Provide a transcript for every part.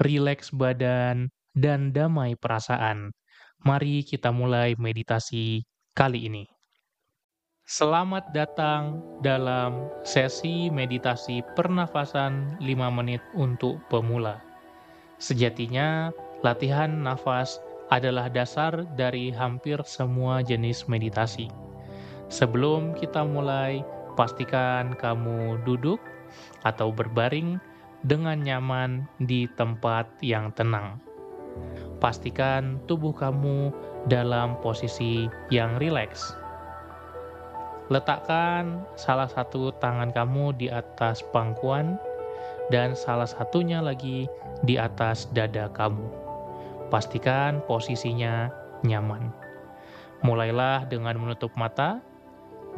rileks badan, dan damai perasaan. Mari kita mulai meditasi kali ini. Selamat datang dalam sesi meditasi pernafasan 5 menit untuk pemula. Sejatinya, latihan nafas adalah dasar dari hampir semua jenis meditasi. Sebelum kita mulai, pastikan kamu duduk atau berbaring dengan nyaman di tempat yang tenang. Pastikan tubuh kamu dalam posisi yang rileks. Letakkan salah satu tangan kamu di atas pangkuan dan salah satunya lagi di atas dada kamu. Pastikan posisinya nyaman. Mulailah dengan menutup mata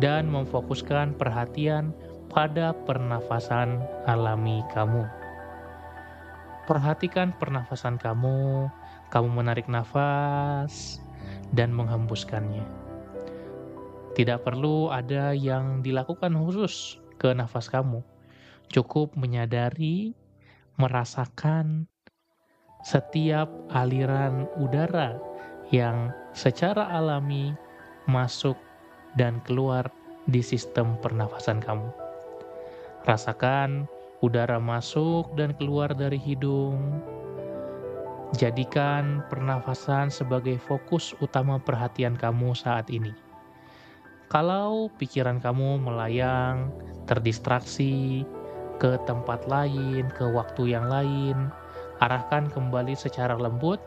dan memfokuskan perhatian pada pernafasan alami kamu. Perhatikan pernafasan kamu, kamu menarik nafas dan menghembuskannya. Tidak perlu ada yang dilakukan khusus ke nafas kamu. Cukup menyadari, merasakan setiap aliran udara yang secara alami masuk dan keluar di sistem pernafasan kamu. Rasakan udara masuk dan keluar dari hidung. Jadikan pernafasan sebagai fokus utama perhatian kamu saat ini. Kalau pikiran kamu melayang, terdistraksi ke tempat lain, ke waktu yang lain, arahkan kembali secara lembut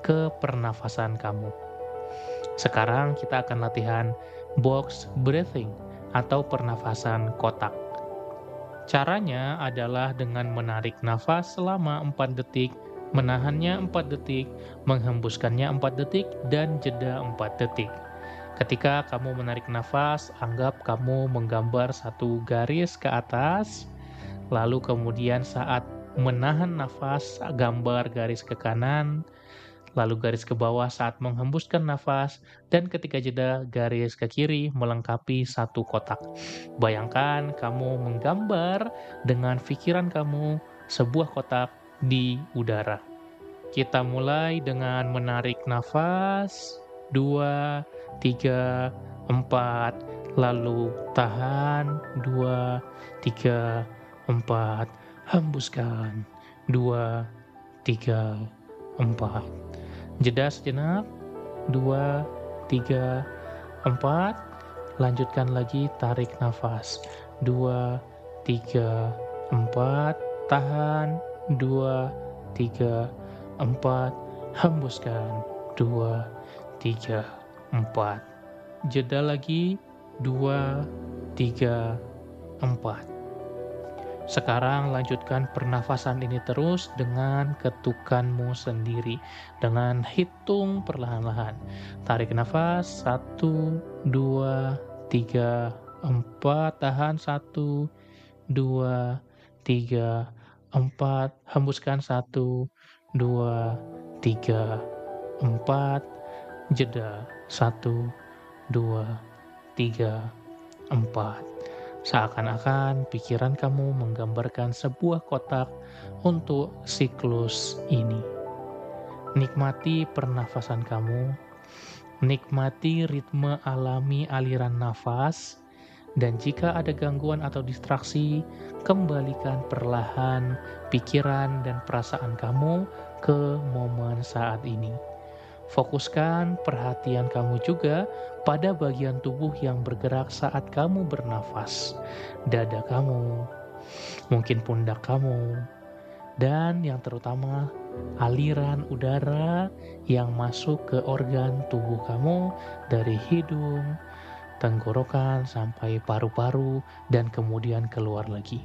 ke pernafasan kamu. Sekarang kita akan latihan box breathing atau pernafasan kotak. Caranya adalah dengan menarik nafas selama 4 detik, menahannya 4 detik, menghembuskannya 4 detik, dan jeda 4 detik. Ketika kamu menarik nafas, anggap kamu menggambar satu garis ke atas, lalu kemudian saat menahan nafas, gambar garis ke kanan, lalu garis ke bawah saat menghembuskan nafas, dan ketika jeda garis ke kiri melengkapi satu kotak. Bayangkan kamu menggambar dengan pikiran kamu sebuah kotak di udara. Kita mulai dengan menarik nafas, dua, tiga, empat, lalu tahan, dua, tiga, empat, hembuskan, dua, tiga, empat. Jeda sejenak, dua, tiga, empat. Lanjutkan lagi, tarik nafas. Dua, tiga, empat. Tahan, dua, tiga, empat. Hembuskan, dua, tiga, empat. Jeda lagi, dua, tiga, empat. Sekarang lanjutkan pernafasan ini terus dengan ketukanmu sendiri. Dengan hitung perlahan-lahan. Tarik nafas, satu, dua, tiga, empat. Tahan, satu, dua, tiga, empat. Hembuskan, satu, dua, tiga, empat. Jeda, satu, dua, tiga, empat. Seakan-akan pikiran kamu menggambarkan sebuah kotak untuk siklus ini. Nikmati pernafasan kamu, nikmati ritme alami aliran nafas, dan jika ada gangguan atau distraksi, kembalikan perlahan pikiran dan perasaan kamu ke momen saat ini. Fokuskan perhatian kamu juga pada bagian tubuh yang bergerak saat kamu bernafas. Dada kamu, mungkin pundak kamu, dan yang terutama aliran udara yang masuk ke organ tubuh kamu dari hidung, tenggorokan sampai paru-paru dan kemudian keluar lagi.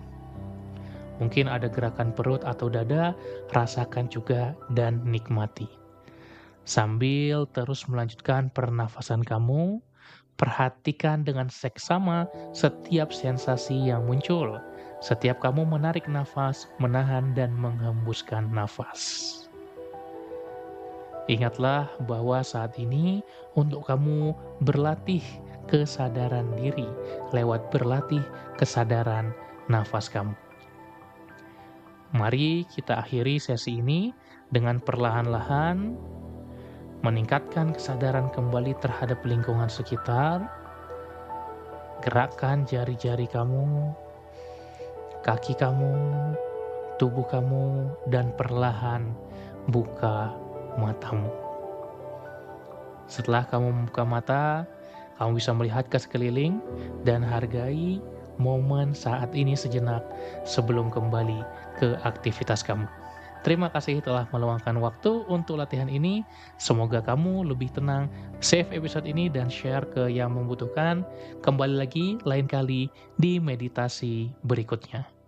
Mungkin ada gerakan perut atau dada, rasakan juga dan nikmati. Sambil terus melanjutkan pernafasan kamu, perhatikan dengan seksama setiap sensasi yang muncul. Setiap kamu menarik nafas, menahan dan menghembuskan nafas. Ingatlah bahwa saat ini untuk kamu berlatih kesadaran diri lewat berlatih kesadaran nafas kamu. Mari kita akhiri sesi ini dengan perlahan-lahan meningkatkan kesadaran kembali terhadap lingkungan sekitar. Gerakkan jari-jari kamu, kaki kamu, tubuh kamu, dan perlahan buka matamu. Setelah kamu membuka mata, kamu bisa melihat ke sekeliling dan hargai momen saat ini sejenak sebelum kembali ke aktivitas kamu. Terima kasih telah meluangkan waktu untuk latihan ini. Semoga kamu lebih tenang. Save episode ini dan share ke yang membutuhkan. Kembali lagi lain kali di meditasi berikutnya.